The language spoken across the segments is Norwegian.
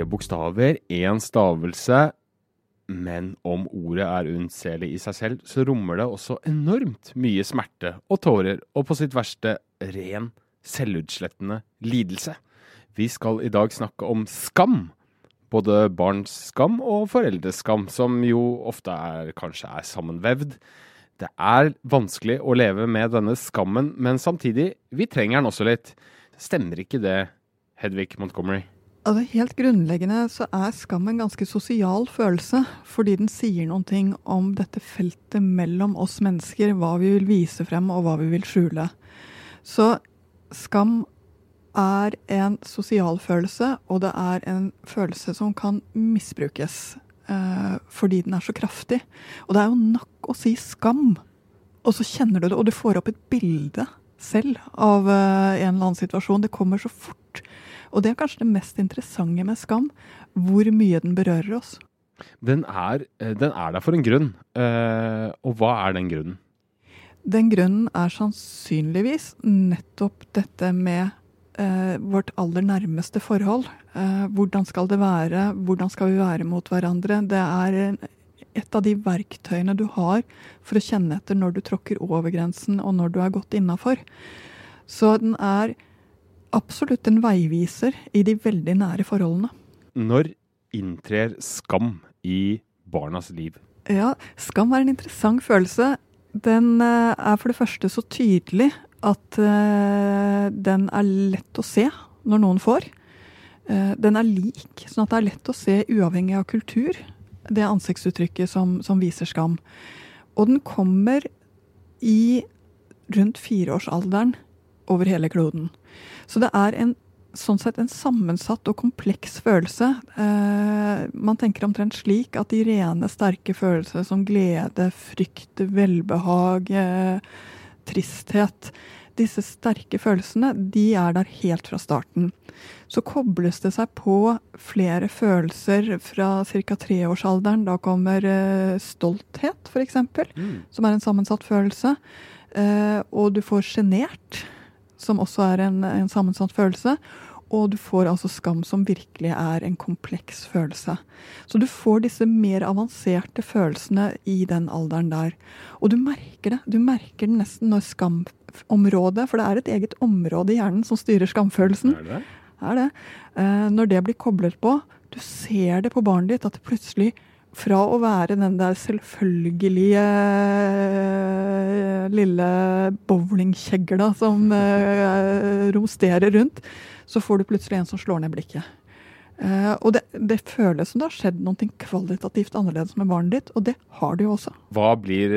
fire bokstaver, én stavelse. Men om ordet er unnselig i seg selv, så rommer det også enormt mye smerte og tårer, og på sitt verste ren, selvutslettende lidelse. Vi skal i dag snakke om skam. Både barns skam og foreldres skam, som jo ofte er, kanskje er sammenvevd. Det er vanskelig å leve med denne skammen, men samtidig, vi trenger den også litt. Stemmer ikke det, Hedvig Montgomery? Altså, helt grunnleggende så er skam en ganske sosial følelse, fordi den sier noen ting om dette feltet mellom oss mennesker, hva vi vil vise frem og hva vi vil skjule. Så skam er en sosial følelse, og det er en følelse som kan misbrukes eh, fordi den er så kraftig. Og det er jo nok å si skam, og så kjenner du det, og du får opp et bilde selv av eh, en eller annen situasjon. Det kommer så fort. Og det er kanskje det mest interessante med skam, hvor mye den berører oss. Den er, eh, den er der for en grunn. Eh, og hva er den grunnen? Den grunnen er sannsynligvis nettopp dette med eh, vårt aller nærmeste forhold. Eh, hvordan skal det være? Hvordan skal vi være mot hverandre? Det er et av de verktøyene du har for å kjenne etter når du tråkker over grensen, og når du er gått innafor. Så den er absolutt en veiviser i de veldig nære forholdene. Når inntrer skam i barnas liv? Ja, skam er en interessant følelse. Den eh, er for det første så tydelig at uh, den er lett å se når noen får. Uh, den er lik, sånn at det er lett å se uavhengig av kultur, det ansiktsuttrykket som, som viser skam. Og den kommer i rundt fireårsalderen over hele kloden. Så det er en, sånn sett en sammensatt og kompleks følelse. Eh, man tenker omtrent slik at de rene, sterke følelsene som glede, frykt, velbehag, eh, tristhet disse sterke følelsene de er der helt fra starten. Så kobles det seg på flere følelser fra ca. treårsalderen. Da kommer eh, stolthet, f.eks., mm. som er en sammensatt følelse. Eh, og du får sjenert som også er en, en sammensatt følelse. Og du får altså skam, som virkelig er en kompleks følelse. Så du får disse mer avanserte følelsene i den alderen der. Og du merker det. Du merker det nesten når skamområdet For det er et eget område i hjernen som styrer skamfølelsen. Er det? Er det. Eh, når det blir koblet på, du ser det på barnet ditt at det plutselig fra å være den der selvfølgelige uh, lille bowlingkjegla som uh, romsterer rundt, så får du plutselig en som slår ned blikket. Uh, og det, det, føles som det har skjedd noe kvalitativt annerledes med barnet ditt, og det har det jo også. Hva blir,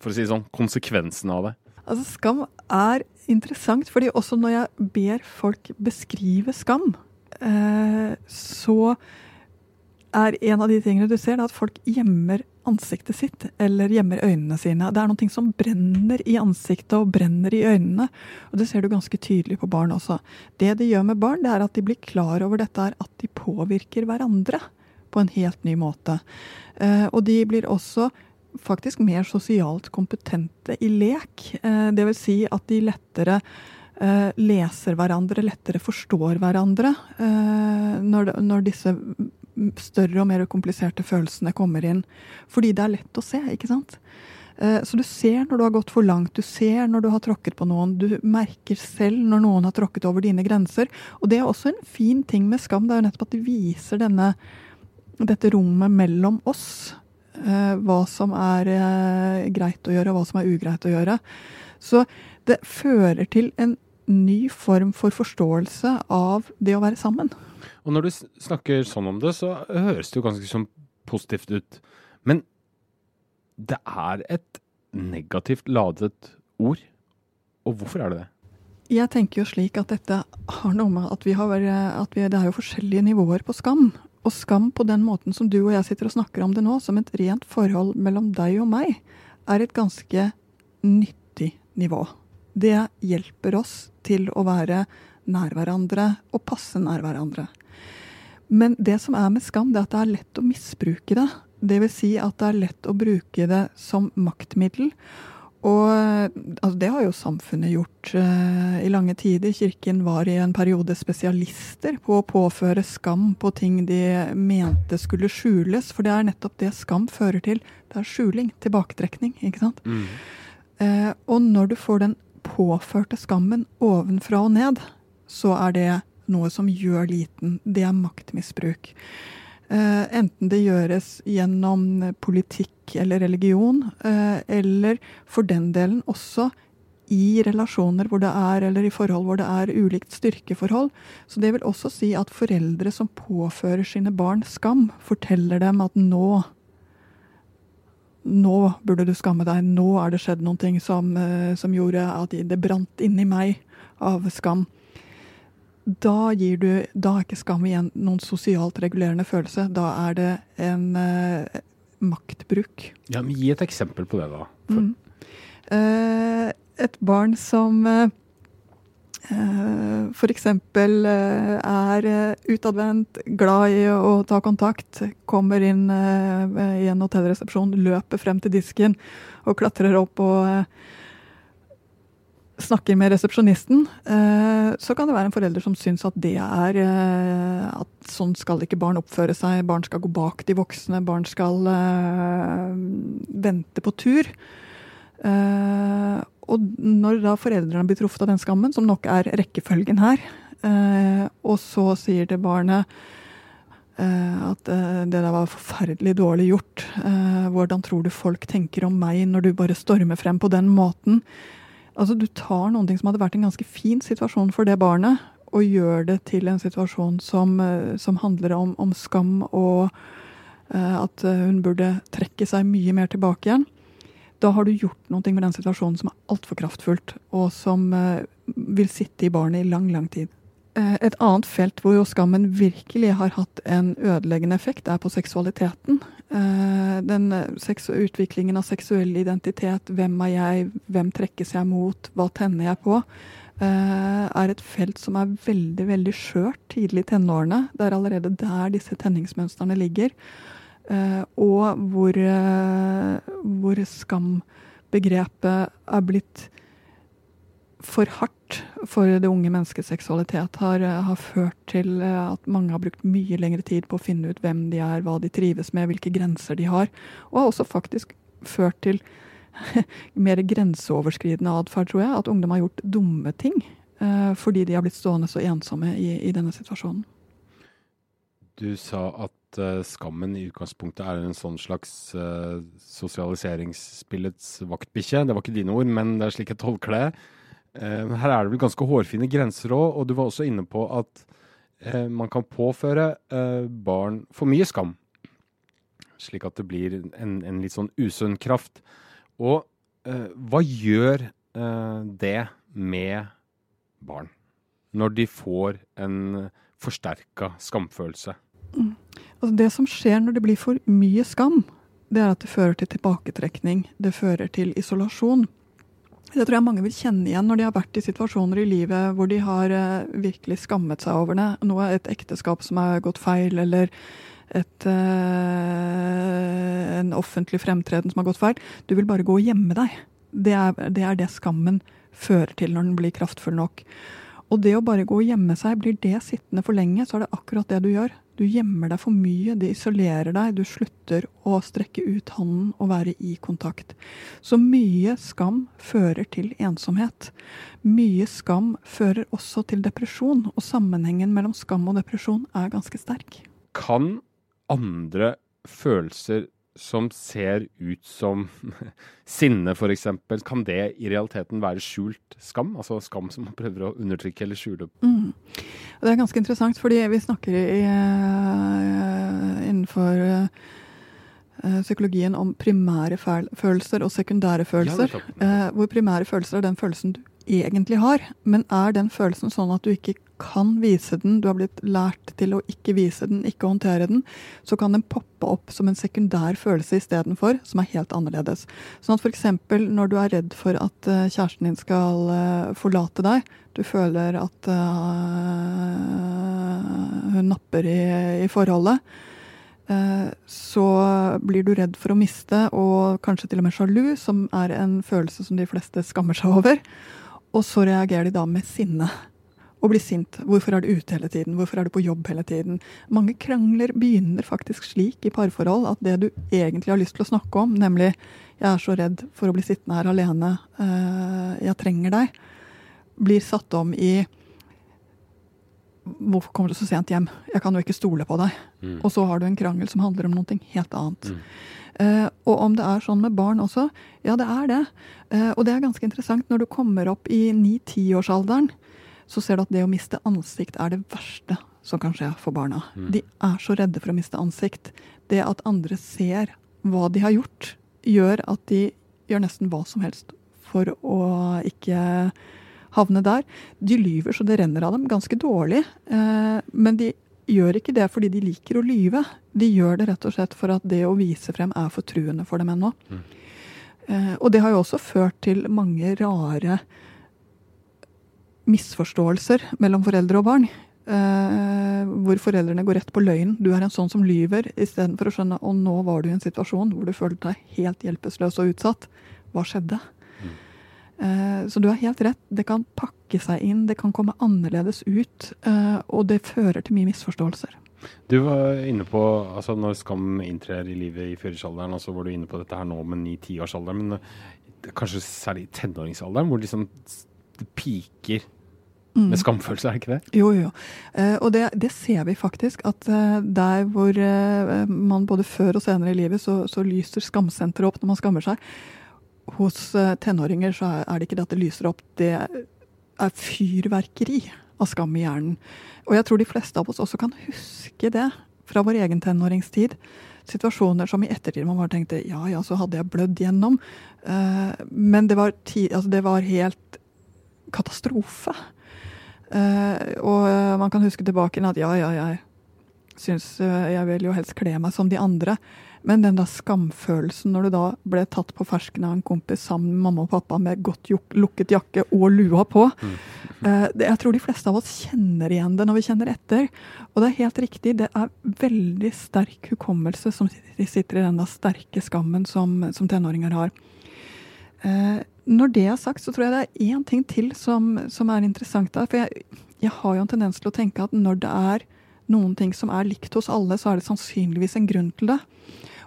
for å si sånn, konsekvensen av det? Altså, Skam er interessant, fordi også når jeg ber folk beskrive skam, så er en av de tingene du ser, at folk gjemmer ansiktet sitt eller gjemmer øynene sine. Det er noe som brenner i ansiktet og brenner i øynene. Og det ser du ganske tydelig på barn også. Det de gjør med barn, det er at de blir klar over dette at de påvirker hverandre på en helt ny måte. Eh, og de blir også faktisk mer sosialt kompetente i lek. Eh, det vil si at de lettere eh, leser hverandre, lettere forstår hverandre når disse større og mer kompliserte følelsene kommer inn. Fordi det er lett å se, ikke sant. Eh, så du ser når du har gått for langt, du ser når du har tråkket på noen. Du merker selv når noen har tråkket over dine grenser. Og det er også en fin ting med skam, det er jo nettopp at det viser denne, dette rommet mellom oss. Eh, hva som er eh, greit å gjøre, og hva som er ugreit å gjøre. Så det fører til en ny form for forståelse av det å være sammen. Og når du snakker sånn om det, så høres det jo ganske sånn positivt ut. Men det er et negativt ladet ord. Og hvorfor er det det? Jeg tenker jo slik at dette har noe med at vi har at vi, Det er jo forskjellige nivåer på skam. Og skam på den måten som du og jeg sitter og snakker om det nå, som et rent forhold mellom deg og meg, er et ganske nyttig nivå. Det hjelper oss til å være nær hverandre og passe nær hverandre. Men det som er med skam, det er at det er lett å misbruke det. Det vil si at det er lett å bruke det som maktmiddel. Og altså, det har jo samfunnet gjort uh, i lange tider. Kirken var i en periode spesialister på å påføre skam på ting de mente skulle skjules. For det er nettopp det skam fører til. Det er skjuling, tilbaketrekning, ikke sant. Mm. Uh, og når du får den påførte skammen ovenfra og ned, så er det noe som gjør liten. Det er maktmisbruk. Uh, enten det gjøres gjennom politikk eller religion, eh, eller for den delen også i relasjoner hvor det er, eller i forhold hvor det er ulikt styrkeforhold. Så det vil også si at foreldre som påfører sine barn skam, forteller dem at nå nå burde du skamme deg, nå er det skjedd noe som, eh, som gjorde at det brant inni meg av skam. Da gir du, da er ikke skam igjen noen sosialt regulerende følelse. Da er det en, eh, maktbruk. Ja, men Gi et eksempel på det, da. Mm. Eh, et barn som eh, f.eks. Eh, er utadvendt, glad i å ta kontakt, kommer inn uh, i en hotellresepsjon, løper frem til disken og klatrer opp og snakker med resepsjonisten, eh, så kan det være en forelder som syns at det er eh, at sånn skal ikke barn oppføre seg. Barn skal gå bak de voksne. Barn skal uh, vente på tur. Og når da foreldrene blir truffet av den skammen, som nok er rekkefølgen her, og så sier det barnet at det der var forferdelig dårlig gjort. hvordan tror du folk tenker om meg når du bare stormer frem på den måten? Altså, du tar noe som hadde vært en ganske fin situasjon for det barnet, og gjør det til en situasjon som, eh, som handler om, om, skam og uh, at eh, hun burde trekke seg mye mer tilbake igjen. Da har du gjort noe med den situasjonen som er altfor kraftfullt, og som uh, vil sitte i barnet i lang, lang tid. Uh, et annet felt hvor jo skammen virkelig har hatt en ødeleggende effekt, er på seksualiteten. Eh, den utviklingen av seksuell identitet, hvem er jeg, hvem trekkes jeg mot, hva tenner jeg på, eh, er et felt som er veldig veldig skjørt tidlig i tenårene. Det er allerede der disse tenningsmønstrene ligger. Eh, og hvor, hvor skambegrepet er blitt for hardt for det unge menneskets seksualitet har, har, ført til eh, at mange har brukt mye lengre tid på å finne ut hvem de er, hva de trives med, hvilke grenser de har. Og har også faktisk ført til mer grenseoverskridende atferd, tror jeg. At ungdom har gjort dumme ting eh, fordi de har blitt stående så ensomme i, i denne situasjonen. Du sa at skammen i utgangspunktet er en sånn slags sosialiseringsspillets vaktbikkje. Det var ikke dine ord, men det er slik jeg tolker det. Eh, her er det vel ganske hårfine grenser òg, og du var også inne på at eh, man kan påføre eh, barn for mye skam. Slik at det blir en, en litt sånn usunn kraft. Og hva gjør det med barn når de får en forsterka skamfølelse? Mm. Altså det som skjer når det blir for mye skam, det er at det fører til tilbaketrekning. Det fører til isolasjon. Det tror jeg mange vil kjenne igjen når de har vært i situasjoner i livet hvor de har uh, virkelig skammet seg over det. Noe, et ekteskap som har gått feil, eller et, uh, en offentlig fremtreden som har gått feil. Du vil bare gå og gjemme deg. Det er, det er det skammen fører til når den blir kraftfull nok. Og det å bare gå og gjemme seg, blir det sittende for lenge, så er det akkurat det du gjør. Du gjemmer deg for mye, det isolerer deg, du slutter å strekke ut hånden og være i kontakt. Så mye skam fører til ensomhet. Mye skam fører også til depresjon, og sammenhengen mellom skam og depresjon er ganske sterk. Kan andre følelser som ser ut som sinne, f.eks., kan det i realiteten være skjult skam? Altså skam som man prøver å undertrykke eller skjule? Mm. Det er ganske interessant, fordi vi snakker i, uh, innenfor uh, psykologien om primære følelser og sekundære følelser. Ja, uh, hvor primære følelser er den følelsen du egentlig har, men er den følelsen sånn at du ikke kan vise den, du har blitt lært til å ikke vise den, ikke håndtere den, så kan den poppe opp som en sekundær følelse istedenfor, som er helt annerledes. Sånn at f.eks. når du er redd for at eh, kjæresten din skal eh, forlate deg, du føler at uh, hun napper i, i forholdet, eh, så blir du redd for å miste, og kanskje til og med sjalu, som er en følelse som de fleste skammer seg over. Og så reagerer de da med sinne. Og blir sint. Hvorfor er du ute hele tiden? Hvorfor er du på jobb hele tiden? Mange krangler begynner faktisk slik i parforhold at det du egentlig har lyst til å snakke om, nemlig 'jeg er så redd for å bli sittende her alene, eh, jeg trenger deg', blir satt om i 'hvorfor kommer du så sent hjem? Jeg kan jo ikke stole på deg'. Mm. Og så har du en krangel som handler om noe helt annet. Mm. Uh, og om det er sånn med barn også? Ja, det er det. Uh, og det er ganske interessant. Når du kommer opp i 9-10-årsalderen, så ser du at det å miste ansikt er det verste som kan skje for barna. Mm. De er så redde for å miste ansikt. Det at andre ser hva de har gjort, gjør at de gjør nesten hva som helst for å ikke havne der. De lyver så det renner av dem, ganske dårlig. Eh, men de gjør ikke det fordi de liker å lyve. De gjør det rett og slett for at det å vise frem er fortruende for dem ennå. Mm. Eh, og det har jo også ført til mange rare misforståelser mellom foreldre og barn. Uh, hvor foreldrene går rett på løgnen. Du er en sånn som lyver, istedenfor å skjønne og nå var du i en situasjon hvor du følte deg helt hjelpeløs og utsatt. Hva skjedde? Mm. Uh, så du har helt rett. Det kan pakke seg inn, det kan komme annerledes ut. Uh, og det fører til mye misforståelser. Du var inne på altså når skam inntrer i livet i førjulsalderen, så var du inne på dette her nå med 9-10-årsalderen, men kanskje særlig tenåringsalderen, hvor liksom det piker Mm. med skamfølelse, er det ikke det? Jo, jo. Eh, og det, det ser vi faktisk, at eh, der hvor eh, man både før og senere i livet så, så lyser skamsenteret opp når man skammer seg. Hos eh, tenåringer så er, det ikke det at det lyser opp, det er fyrverkeri av skam i hjernen. Og jeg tror de fleste av oss også kan huske det fra vår egen tenåringstid. Situasjoner som i ettertid man bare tenkte ja ja, så hadde jeg blødd gjennom. Eh, men det var, ti, altså det var helt katastrofe. Eh, og eh, man kan huske tilbake at ja, ja, jeg syns eh, jeg vil jo helst kle meg som de andre. Men den da skamfølelsen når du da ble tatt på fersken av en kompis sammen med mamma og pappa med godt lukket jakke og lua på Mm. det, Jeg tror de fleste av oss kjenner igjen det når vi kjenner etter. Og det er helt riktig, det er veldig sterk hukommelse som sitter i den da sterke skammen som, som tenåringer har. Eh, når det er sagt, så tror jeg det er én ting til som, som er interessant der. For jeg, jeg har jo en tendens til å tenke at når det er noen ting som er likt hos alle, så er det sannsynligvis en grunn til det.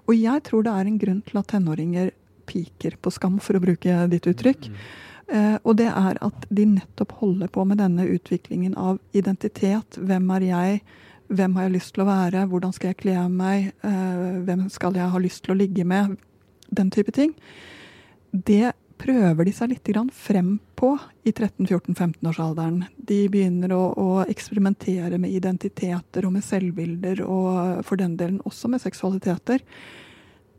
Og jeg tror det er en grunn til at tenåringer piker på skam, for å bruke ditt uttrykk. Uh, og det er at de nettopp holder på med denne utviklingen av identitet. Hvem er jeg? Hvem har jeg lyst til å være? Hvordan skal jeg kle meg? Uh, hvem skal jeg ha lyst til å ligge med? Den type ting. Det prøver de seg litt frem på i 13-14-15-årsalderen. De begynner å, å eksperimentere med identiteter og med selvbilder, og for den delen også med seksualiteter.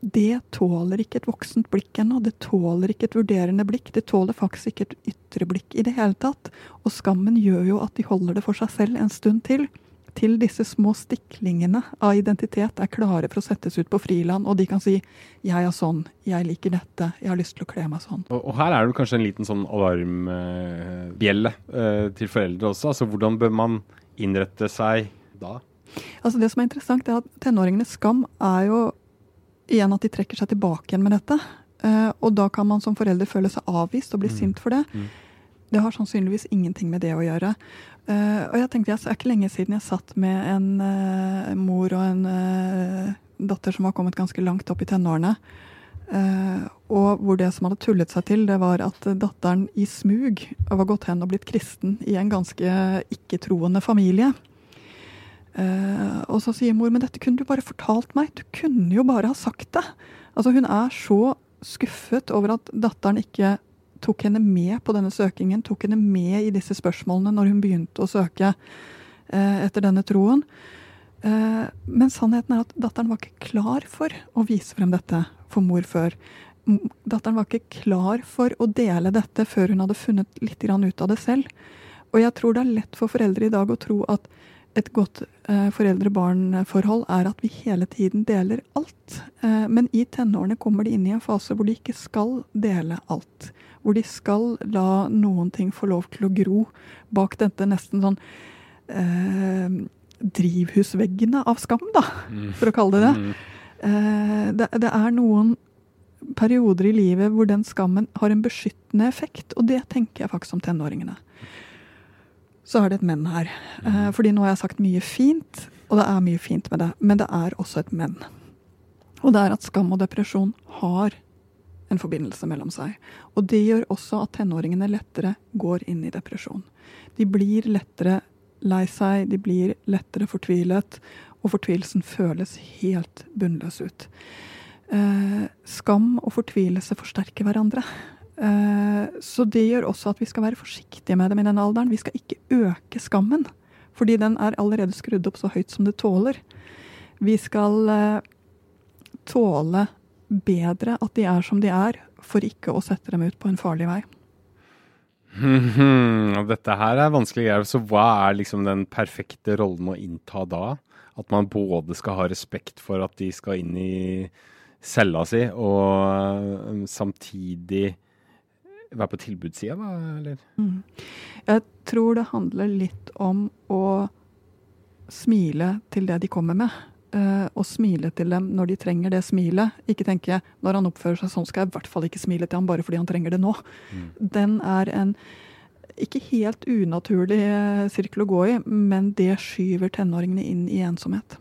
Det tåler ikke et voksent blikk ennå. Det tåler ikke et vurderende blikk. Det tåler faktisk ikke et ytre blikk i det hele tatt. Og skammen gjør jo at de holder det for seg selv en stund til. Til disse små stiklingene av identitet er klare for å settes ut på friland, og de kan si 'jeg er sånn, jeg liker dette, jeg har lyst til å kle meg sånn'. Og, og her er det kanskje en liten sånn alarmbjelle eh, til foreldre også. Altså hvordan bør man innrette seg da? Altså Det som er interessant, er at tenåringenes skam er jo igjen at de trekker seg tilbake igjen med dette. Eh, og da kan man som forelder føle seg avvist og bli Mm. sint for det. Mm. Det har sannsynligvis ingenting med det å gjøre. Uh, og jeg tenkte, Det er ikke lenge siden jeg satt med en uh, mor og en uh, datter som var kommet ganske langt opp i tenårene. Og hvor det som hadde tullet seg til, det var at datteren i smug var gått hen og blitt kristen i en ganske ikke-troende familie. Og så sier mor, men dette kunne du bare fortalt meg. Du kunne jo bare ha sagt det. Altså Hun er så skuffet over at datteren ikke tok henne med på denne søkingen, tok henne med i disse spørsmålene når hun begynte å søke eh, etter denne troen. Eh, men sannheten er at datteren var ikke klar for å vise frem dette for mor før. Datteren var ikke klar for å dele dette før hun hadde funnet litt ut av det selv. Og jeg tror det er lett for foreldre i dag å tro at et godt eh, foreldre-barn-forhold er at vi hele tiden deler alt. Eh, men i tenårene kommer de inn i en fase hvor de ikke skal dele alt. Hvor de skal la noen ting få lov til å gro bak dette nesten sånn eh, drivhusveggene av skam, da, for å kalle det det. Eh, det, det er noen perioder i livet hvor den skammen har en beskyttende effekt, og det tenker jeg faktisk om tenåringene. Så er det et men her. Eh, fordi nå har jeg sagt mye fint, og det er mye fint med det, men det er også et men. Og det er at skam og depresjon har en forbindelse mellom seg. Og det gjør også at tenåringene lettere går inn i depresjon. De blir lettere lei seg, de blir lettere fortvilet, og fortvilelsen føles helt bunnløs ut. Eh, skam og fortvilelse forsterker hverandre. Eh, så det gjør også at vi skal være forsiktige med dem i den alderen. Vi skal ikke øke skammen, fordi den er allerede skrudd opp så høyt som det tåler. Vi skal eh, tåle bedre at de er som de er, for ikke å sette dem ut på en farlig vei. Dette her er vanskelig greier. Så hva er liksom den perfekte rollen å innta da? At man både skal ha respekt for at de skal inn i cella si, og um, samtidig være på tilbudssida, da, eller? Mm. Jeg tror det handler litt om å smile til det de kommer med. Og smile til dem når de trenger det smilet. Ikke tenke når han oppfører seg sånn, skal jeg i hvert fall ikke smile til ham bare fordi han trenger det nå. Mm. Den er en ikke helt unaturlig uh, sirkel å gå i, men det skyver tenåringene inn i ensomhet.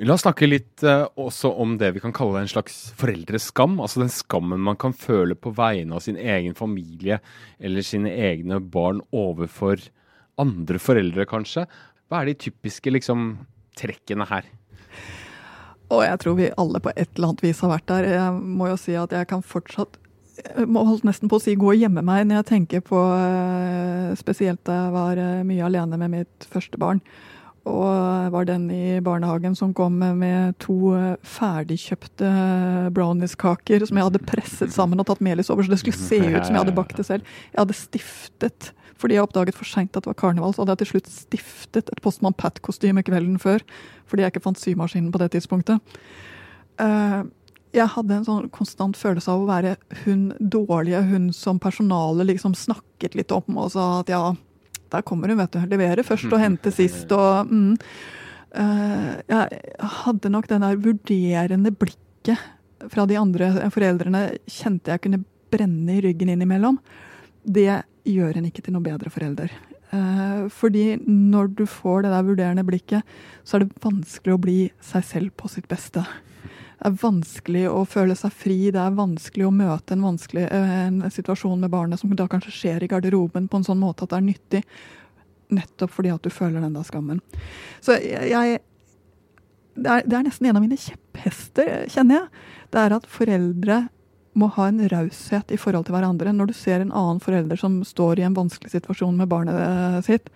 La oss snakke litt uh, også om det vi kan kalle en slags foreldreskam. Altså den skammen man kan føle på vegne av sin egen familie eller sine egne barn overfor andre foreldre, kanskje. Hva er de typiske liksom, trekkene her? Og jeg tror vi alle på et eller annet vis har vært der. Jeg må jo si at jeg kan fortsatt jeg må holdt nesten på å si gå og gjemme meg når jeg tenker på eh, Spesielt da jeg var eh, mye alene med mitt første barn. Og var den i barnehagen som kom med to eh, ferdigkjøpte brownies-kaker som jeg hadde presset sammen og tatt melis over, så det skulle se ut som jeg hadde bakt det selv. Jeg hadde stiftet fordi jeg oppdaget for seint at det var karneval, så hadde jeg til slutt stiftet et Postmann Pat-kostyme kvelden før. Fordi jeg ikke fant symaskinen på det tidspunktet. Uh, jeg hadde en sånn konstant følelse av å være hun dårlige, hun som personalet liksom snakket litt om og sa at ja, der kommer hun, vet du. Leverer først og hente sist og mm. uh, Jeg hadde nok den der vurderende blikket fra de andre foreldrene kjente jeg kunne brenne i ryggen innimellom. Det gjør en ikke til noe bedre forelder. Eh, fordi når du får det der vurderende blikket, så er det vanskelig å bli seg selv på sitt beste. Det er vanskelig å føle seg fri, det er vanskelig å møte en, vanskelig, eh, en situasjon med barnet som da kanskje skjer i garderoben på en sånn måte at det er nyttig. Nettopp fordi at du føler den der skammen. Så jeg, det, er, det er nesten en av mine kjepphester, kjenner jeg. Det er at foreldre må ha en raushet i forhold til hverandre. Når du ser en annen forelder som står i en vanskelig situasjon med barnet eh, sitt,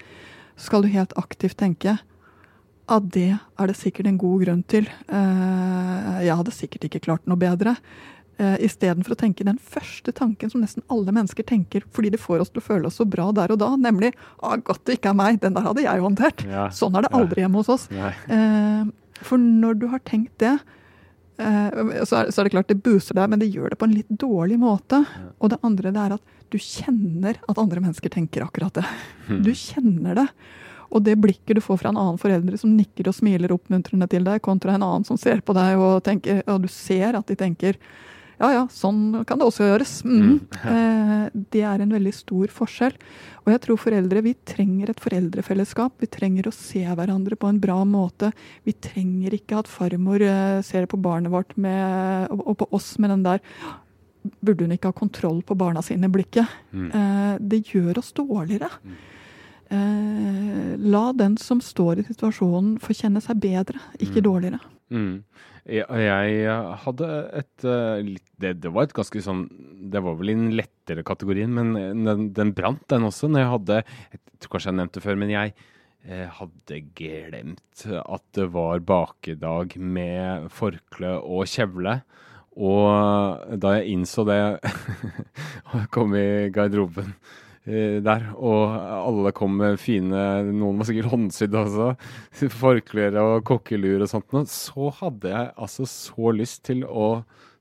så skal du helt aktivt tenke at det er det sikkert en god grunn til. Eh, jeg hadde sikkert ikke klart noe bedre. Uh, Istedenfor å tenke den første tanken som nesten alle mennesker tenker fordi det får oss til å føle oss så bra der og da, nemlig ah, 'godt det ikke er meg', den der hadde jeg håndtert'. Ja, sånn er det aldri hjemme hos oss. Nei. for når du har tenkt det, Eh, så er, så er, det klart det booster deg, men det gjør det på en litt dårlig måte. Og det andre det er at du kjenner at andre mennesker tenker akkurat det. Hmm. Du kjenner det. Og det blikket du får fra en annen foreldre som nikker og smiler oppmuntrende til deg, kontra en annen som ser på deg og, tenker, og du ser at de tenker ja ja, sånn kan det også gjøres. Mm. Mm. Eh, det er en veldig stor forskjell. Og jeg tror foreldre vi trenger et foreldrefellesskap. Vi trenger å se hverandre på en bra måte. Vi trenger ikke at farmor eh, ser på barnet vårt med, og, og, på oss med den der Burde hun ikke ha kontroll på barna sine-blikket? Mm. Eh, det gjør oss dårligere. Mm. Eh, la den som står i situasjonen, få kjenne seg bedre, ikke mm. dårligere. Mm. Jeg hadde et eh, det, det, var et ganske sånn Det var vel i den lettere kategorien, men den, den brant, den også. Når jeg hadde Jeg tror kanskje jeg nevnte det før, men jeg eh, hadde glemt at det var bakedag med forkle og kjevle. Og da jeg innså det kom i garderoben Eh, der. Og alle kom med fine Noen var sikkert håndsydd også. Forklær og kokkelur og sånt. Så hadde jeg altså så lyst til å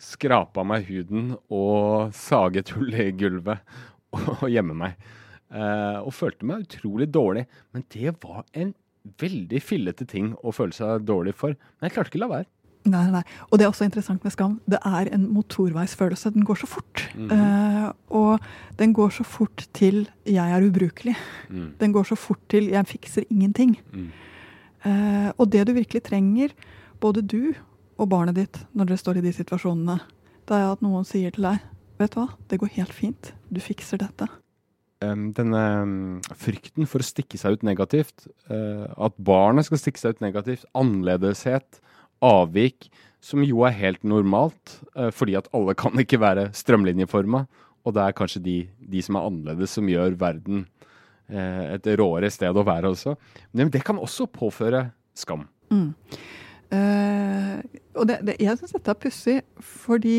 skrape av meg huden og sage et hull i gulvet og gjemme meg. Eh, og følte meg utrolig dårlig. Men det var en veldig fillete ting å føle seg dårlig for. Men jeg klarte ikke å la være. Nei, nei. Og det er også interessant med skam. Det er en motorveisfølelse. Den går så fort. Mhm. Eh, og den går så fort til 'jeg er ubrukelig'. Mm. Den går så fort til 'jeg fikser ingenting'. Mm. Eh, og det du virkelig trenger, både du og barnet ditt, når dere står i de situasjonene, det er at noen sier til deg 'vet du hva, det går helt fint. Du fikser dette'. denne frykten for å stikke seg ut negativt, uh, at barnet skal stikke seg ut negativt, annerledeshet, avvik, som jo er helt normalt, uh, fordi at alle kan ikke være strømlinjeforma, og det er kanskje de, de som er annerledes som gjør verden uh, et råere sted å være også. Men det kan også påføre skam. Mm. Uh, og det, det, jeg syns dette er pussig, fordi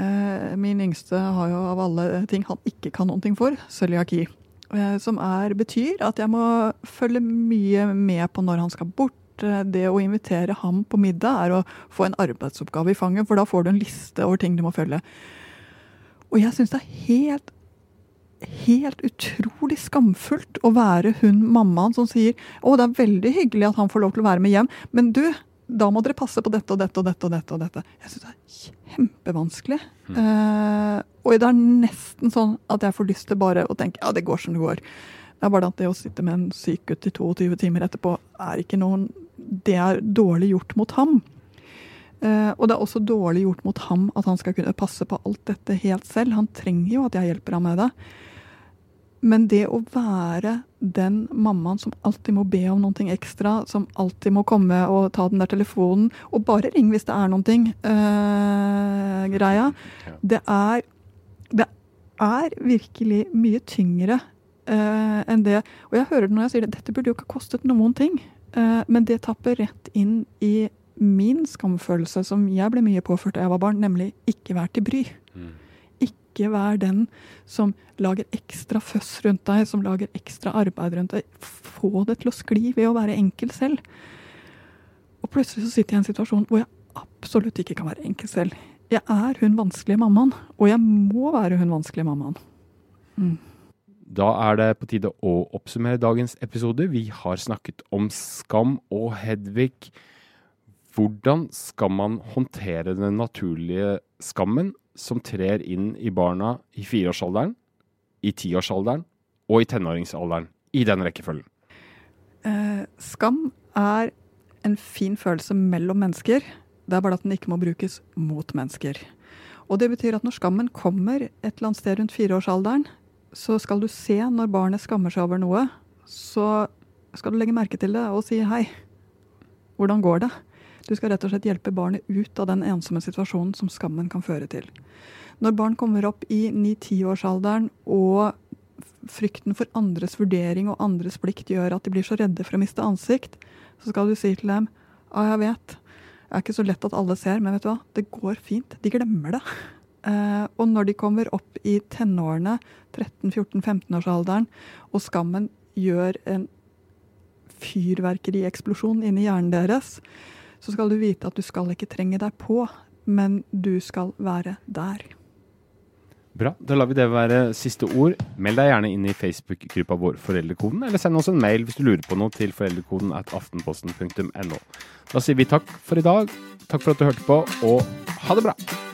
uh, min yngste har jo av alle ting han ikke kan noen ting for, cøliaki. Uh, som er, betyr at jeg må følge mye med på når han skal bort. Eh, Det å invitere ham på middag er å få en arbeidsoppgave i fanget, for da får du en liste over ting du må følge. Og jeg syns det er helt helt utrolig skamfullt å være hun mammaen som sier å, det er veldig hyggelig at han får lov til å være med hjem, men du, da må dere passe på dette og dette og dette. og dette og dette. Jeg syns det er kjempevanskelig. Eh, og det er nesten sånn at jeg får lyst til bare å tenke ja, det går som det går. Det er bare at det å sitte med en syk gutt i 22 timer etterpå er ikke noen Det er dårlig gjort mot ham. Uh, og det er også dårlig gjort mot ham at han skal kunne passe på alt dette helt selv. Han trenger jo at jeg hjelper ham med det. Men det å være den mammaen som alltid må be om noe ekstra, som alltid må komme og ta den der telefonen, og bare ring hvis det er noe, ting, eh, greia, det er Det er virkelig mye tyngre eh, enn det. Og jeg hører det når jeg sier det, dette burde jo ikke ha kostet noen ting. Uh, men det tapper rett inn i min skamfølelse, som jeg ble mye påført da jeg var barn, nemlig ikke vær til bry. Mm. Ikke vær den som lager ekstra føss rundt deg, som lager ekstra arbeid rundt deg. Få det til å skli ved å være enkel selv. Og plutselig så sitter jeg i en situasjon hvor jeg absolutt ikke kan være enkel selv. Jeg er hun vanskelige mammaen, og jeg må være hun vanskelige mammaen. Mm. Da er det på tide å oppsummere dagens episode. Vi har snakket om skam og Hedvig. Hvordan skal man håndtere den naturlige skammen som trer inn i barna i fireårsalderen, i tiårsalderen og i tenåringsalderen? I den rekkefølgen. Eh, skam er en fin følelse mellom mennesker. Det er bare at den ikke må brukes mot mennesker. Og det betyr at når skammen kommer et eller annet sted rundt fireårsalderen, så skal du se når barnet skammer seg over noe, så skal du legge merke til det og si hei. Hvordan går det? Du skal rett og slett hjelpe barnet ut av den ensomme situasjonen som skammen kan føre til. Når barn kommer opp i 9-10-årsalderen og frykten for andres vurdering og andres plikt gjør at de blir så redde for å miste ansikt, så skal du si til dem ja, jeg vet, det er ikke så lett at alle ser, men vet du hva, det går fint. De glemmer det. Eh, og når de kommer opp i tenårene, 13-14-15-årsalderen, og skammen gjør en fyrverkerieksplosjon inni hjernen deres, så skal du vite at du skal ikke trenge deg på, men du skal være der. Bra. Da lar vi det være siste ord. Meld deg gjerne inn i Facebook-gruppa vår Foreldrekoden, eller send oss en mail hvis du lurer på noe til foreldrekoden at aftenposten.no. Da sier vi takk for i dag. Takk for at du hørte på, og ha det bra!